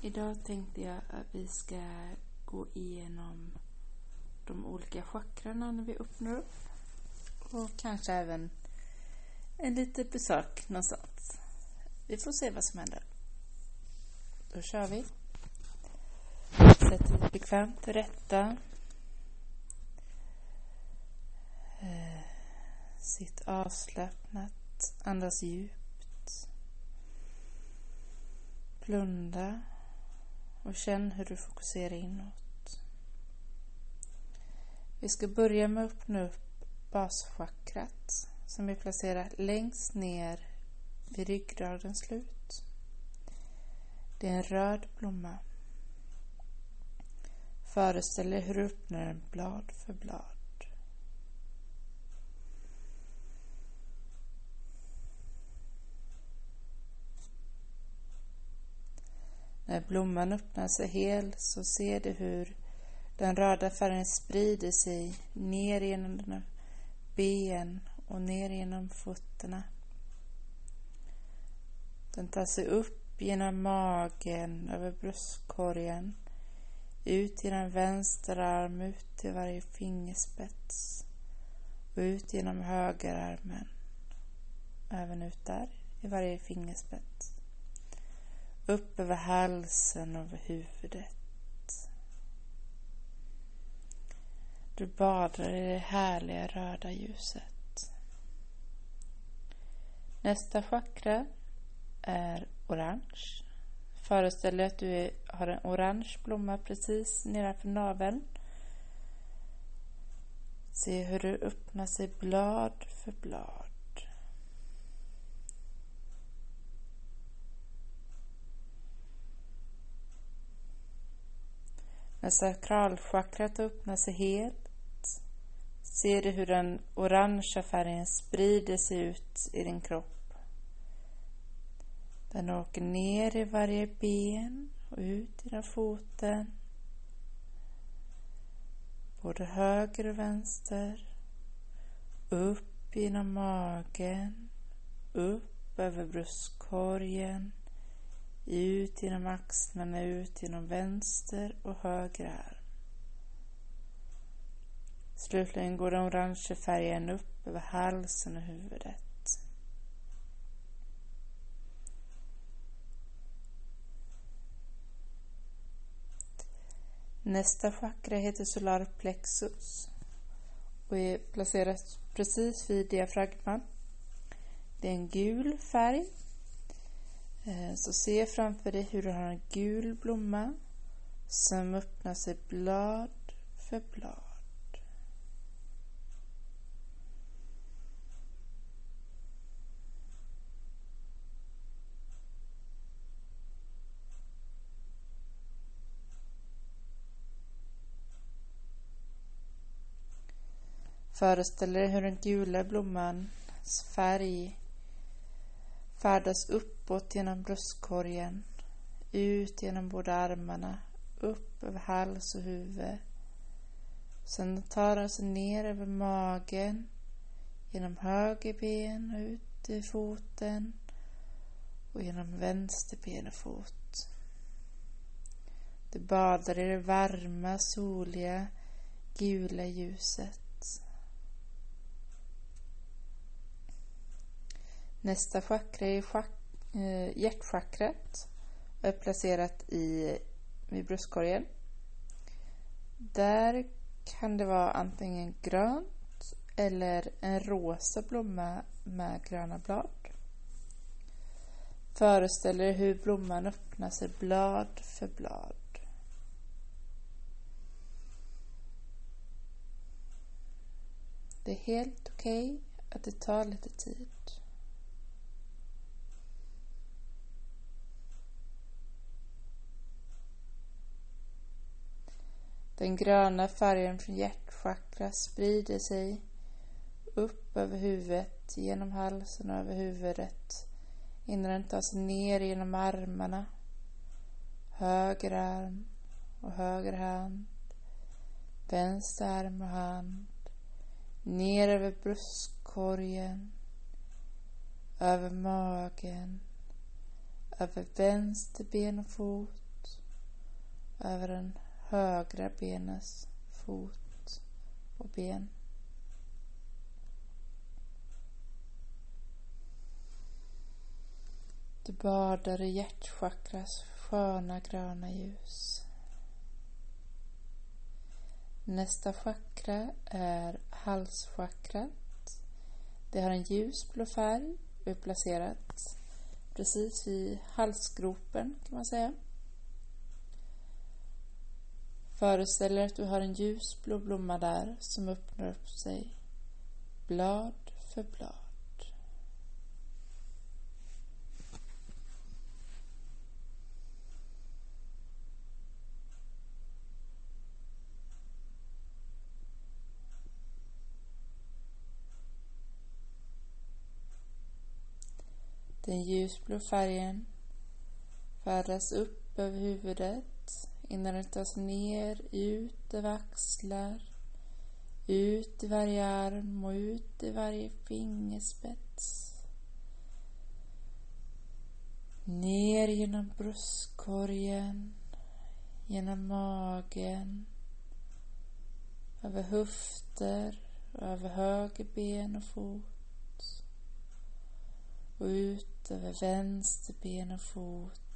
Idag tänkte jag att vi ska gå igenom de olika chakrarna när vi öppnar upp. Och kanske även en liten besök någonstans. Vi får se vad som händer. Då kör vi. Sätt dig bekvämt till rätta. Eh, sitt avslappnat. Andas djupt. Blunda och känn hur du fokuserar inåt. Vi ska börja med att öppna upp baschakrat som är placerat längst ner vid ryggradens slut. Det är en röd blomma. Föreställ dig hur du öppnar den blad för blad. När blomman öppnar sig hel så ser du hur den röda färgen sprider sig ner genom dina ben och ner genom fötterna. Den tar sig upp genom magen, över bröstkorgen, ut genom vänster arm, ut till varje fingerspets och ut genom högerarmen. Även ut där, i varje fingerspets. Upp över halsen och över huvudet. Du badar i det härliga röda ljuset. Nästa chakra är orange. Föreställ dig att du har en orange blomma precis nedanför naveln. Se hur du öppnar sig blad för blad. När sakralchakrat öppnar sig helt ser du hur den orangea färgen sprider sig ut i din kropp. Den åker ner i varje ben och ut genom foten. Både höger och vänster. Upp genom magen. Upp över bröstkorgen ut genom axlarna, ut genom vänster och höger arm. Slutligen går den orange färgen upp över halsen och huvudet. Nästa chakra heter Solar Plexus och är placerat precis vid diafragman. Det är en gul färg Eh, så se framför dig hur du har en gul blomma som öppnar sig blad för blad. Föreställ dig hur den gula blommans färg färdas uppåt genom bröstkorgen, ut genom båda armarna, upp över hals och huvud. Sen tar den sig ner över magen, genom höger ben och ut i foten och genom vänster ben och fot. Du badar i det varma, soliga, gula ljuset. Nästa chakra är chak eh, hjärtchakrat och är placerat i, vid bröstkorgen. Där kan det vara antingen grönt eller en rosa blomma med gröna blad. Föreställ er hur blomman öppnar sig blad för blad. Det är helt okej okay att det tar lite tid. Den gröna färgen från hjärtchakra sprider sig upp över huvudet, genom halsen och över huvudet. Innan den tar sig ner genom armarna, höger arm och höger hand, vänster arm och hand, ner över bröstkorgen, över magen, över vänster ben och fot, över den högra benets fot och ben. Du badar i hjärtchakras sköna gröna ljus. Nästa chakra är halschakrat. Det har en ljusblå färg och är placerat precis vid halsgropen kan man säga. Föreställ dig att du har en ljusblå blomma där som öppnar upp sig blad för blad. Den ljusblå färgen färdas upp över huvudet innan den tas ner, ut över axlar, ut i varje arm och ut i varje fingerspets. Ner genom bröstkorgen, genom magen, över höfter, över höger ben och fot och ut över vänster ben och fot.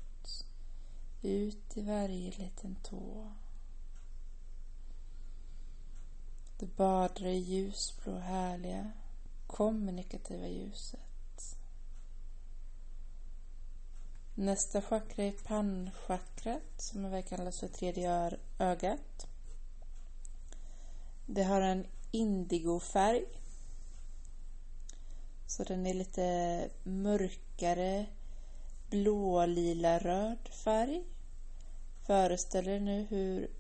Ut i varje liten tå. Du badar i ljusblå härliga kommunikativa ljuset. Nästa chakra är pannchakrat som även kallas för tredje ögat. Det har en indigofärg så den är lite mörkare blå-lila röd färg. Föreställ er nu hur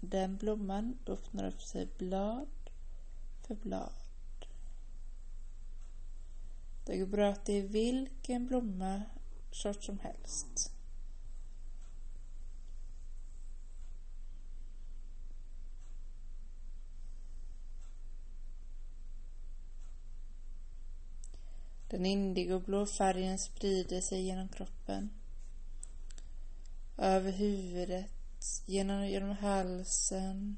den blomman öppnar upp sig blad för blad. Det går bra att det är vilken blomma sort som helst. Den indigoblå färgen sprider sig genom kroppen. Över huvudet, genom, genom halsen,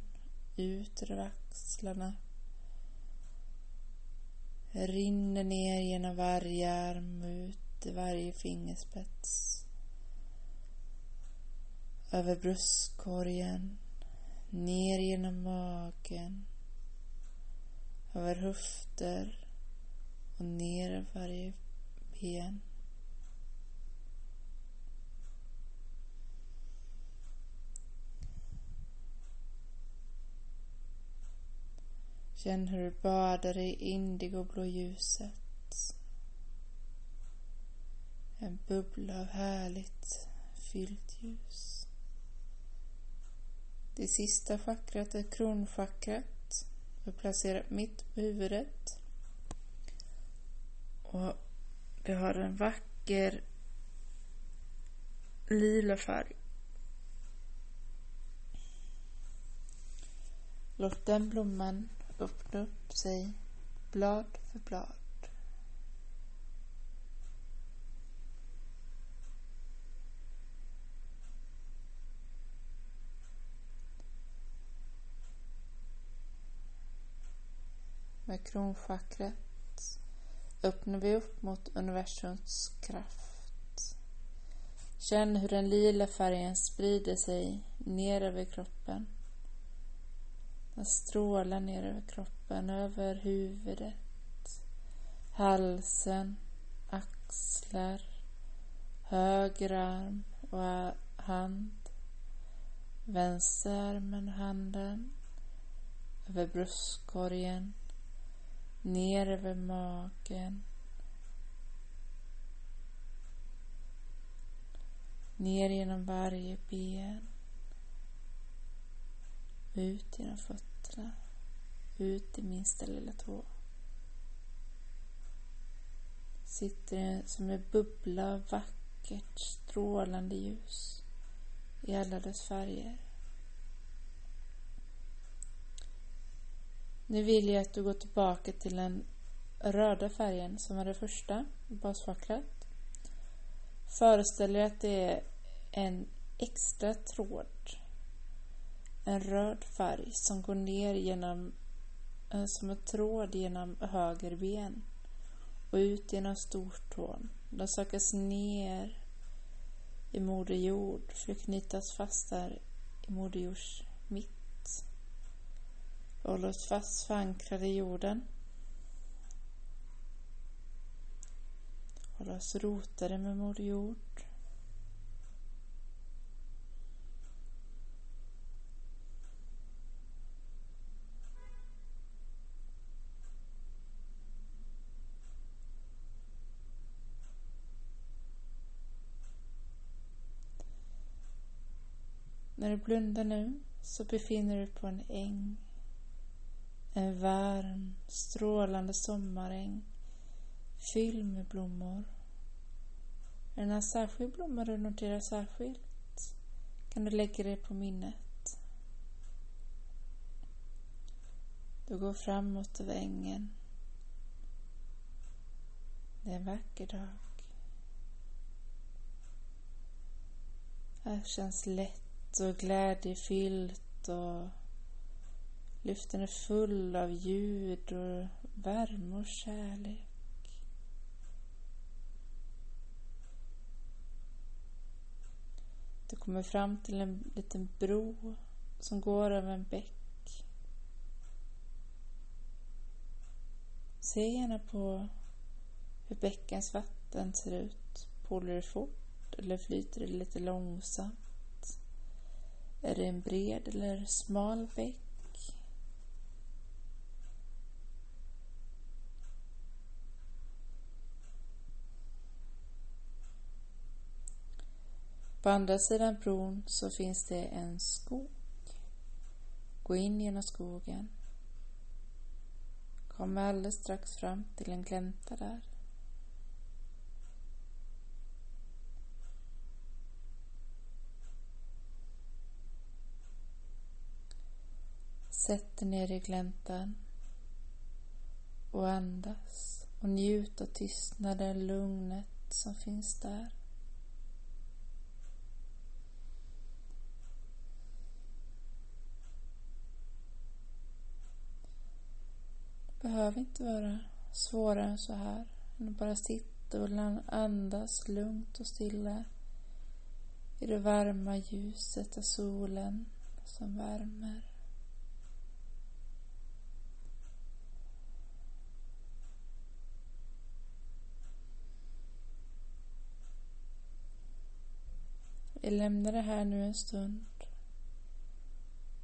ut över axlarna. Rinner ner genom varje arm, ut i varje fingerspets. Över bröstkorgen, ner genom magen, över höfter, och ner varje ben. Känn hur du badar i indigoblå ljuset. En bubbla av härligt fyllt ljus. Det sista chakrat är kronchakrat Du placerat mitt på huvudet. Och det har en vacker lila färg. Låt den blomman öppna upp sig blad för blad. Med kronchakrat öppnar vi upp mot universums kraft. Känn hur den lila färgen sprider sig ner över kroppen. Den strålar ner över kroppen, över huvudet, halsen, axlar, höger arm och hand, vänsterarmen och handen, över bröstkorgen, ner över magen. Ner genom varje ben. Ut genom fötterna. Ut i minsta lilla tå. Sitter som en bubbla av vackert strålande ljus i alla dess färger. Nu vill jag att du går tillbaka till den röda färgen som är det första basfacklet. Föreställ dig att det är en extra tråd en röd färg som går ner genom, eh, som en tråd genom höger ben och ut genom stortån. Den sökas ner i Moder Jord för att knytas fast där i Moder Jords mitt. Håll håller oss fast förankrade i jorden. Håller oss rotade med Moder Jord. När du blundar nu så befinner du dig på en äng. En varm, strålande sommaräng fylld med blommor. Är det några särskilda blommor du noterar särskilt kan du lägga det på minnet. Du går framåt över ängen. Det är en vacker dag. Här känns lätt och glädjefyllt och luften är full av ljud och värme och kärlek. Du kommer fram till en liten bro som går över en bäck. Se gärna på hur bäckens vatten ser ut. Polar det fort eller flyter det lite långsamt? Är det en bred eller smal bäck? På andra sidan bron så finns det en skog. Gå in genom skogen. kom alldeles strax fram till en glänta där. Sätt dig ner i gläntan och andas och njut av tystnaden, lugnet som finns där. Behöver inte vara svårare än så här. Än att bara sitta och andas lugnt och stilla i det varma ljuset av solen som värmer. Vi lämnar det här nu en stund.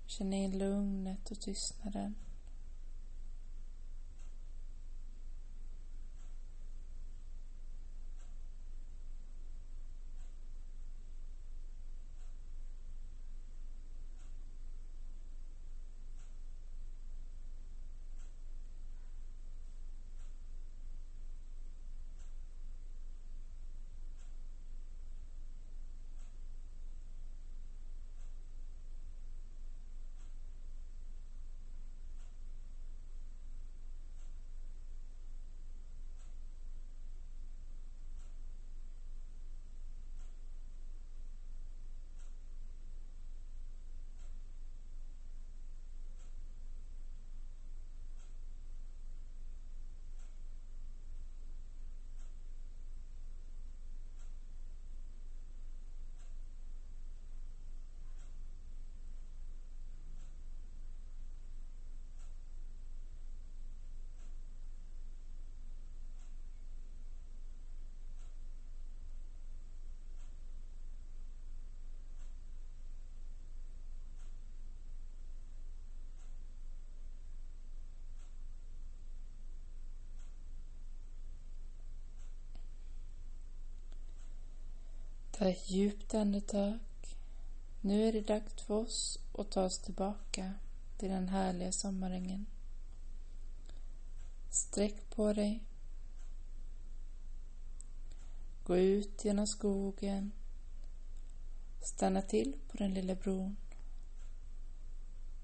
Känn in lugnet och tystnaden. Ta ett djupt andetag. Nu är det dags för oss att ta oss tillbaka till den härliga sommarängen. Sträck på dig. Gå ut genom skogen. Stanna till på den lilla bron.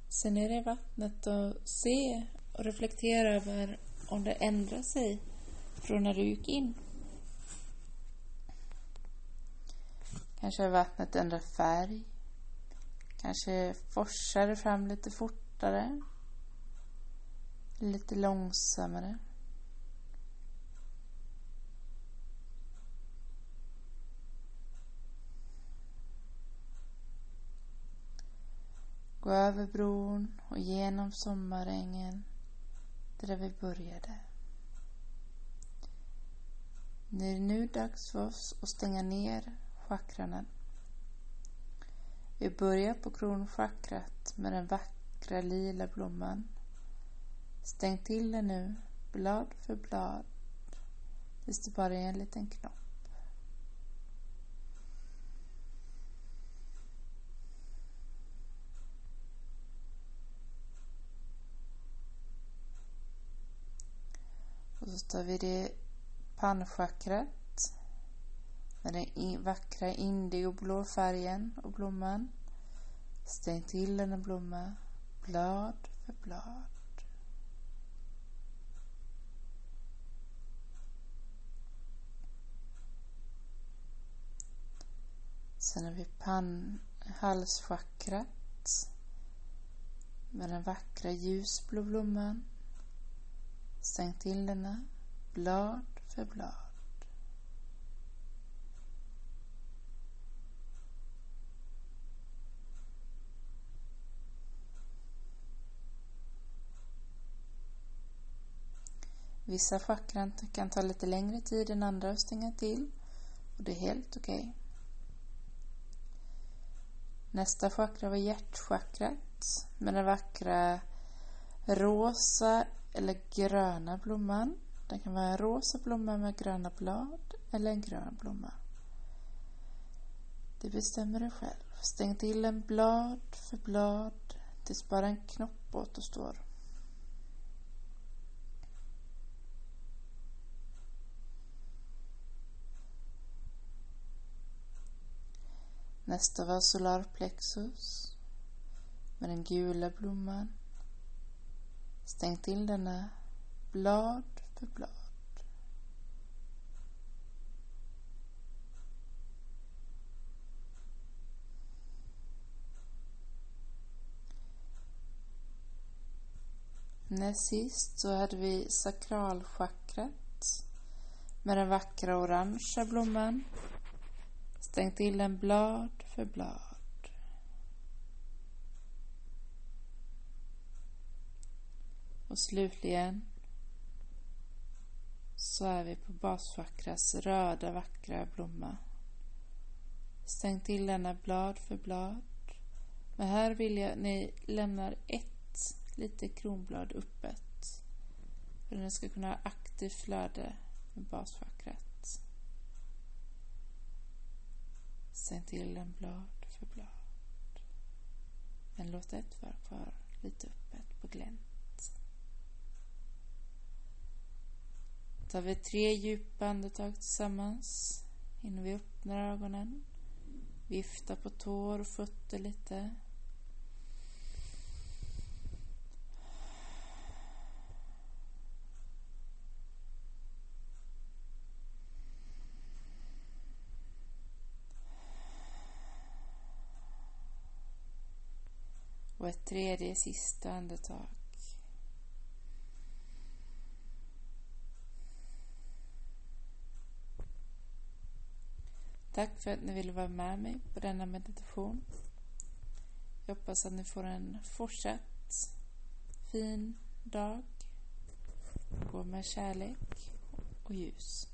Se ner i vattnet och se och reflektera över om det ändrar sig från när du gick in. Kanske har vattnet ändrat färg. Kanske forsar det fram lite fortare. Lite långsammare. Gå över bron och genom sommarängen där vi började. Det är nu dags för oss att stänga ner chakranen. Vi börjar på kronchakrat med den vackra lila blomman. Stäng till den nu, blad för blad, tills det bara är en liten knopp. Och så tar vi det pannchakrat med den vackra indigoblå färgen och blomman. Stäng till denna blomma, blad för blad. Sen har vi pann, halschakrat med den vackra ljusblå blomman. Stäng till denna blad för blad. Vissa chakran kan ta lite längre tid än andra att stänga till och det är helt okej. Okay. Nästa chakra var hjärtchakrat med den vackra rosa eller gröna blomman. Det kan vara en rosa blomma med gröna blad eller en grön blomma. Det bestämmer du själv. Stäng till en blad för blad tills bara en knopp återstår. Nästa var solarplexus med den gula blomman. Stäng till denna blad för blad. Näst sist så hade vi sakralchakrat med den vackra orangea blomman. Stäng till den blad för blad. Och slutligen så är vi på basfackras röda vackra blomma. Stäng till denna blad för blad. Men här vill jag att ni lämnar ett litet kronblad öppet. För att den ska kunna ha aktivt flöde med basfakrat. Sen till den blad för blad. Men låt ett vara kvar lite öppet på glänt. tar vi tre djupa andetag tillsammans innan vi öppnar ögonen. Vifta på tår och fötter lite. Och ett tredje sista andetag. Tack för att ni ville vara med mig på denna meditation. Jag hoppas att ni får en fortsatt fin dag. Gå med kärlek och ljus.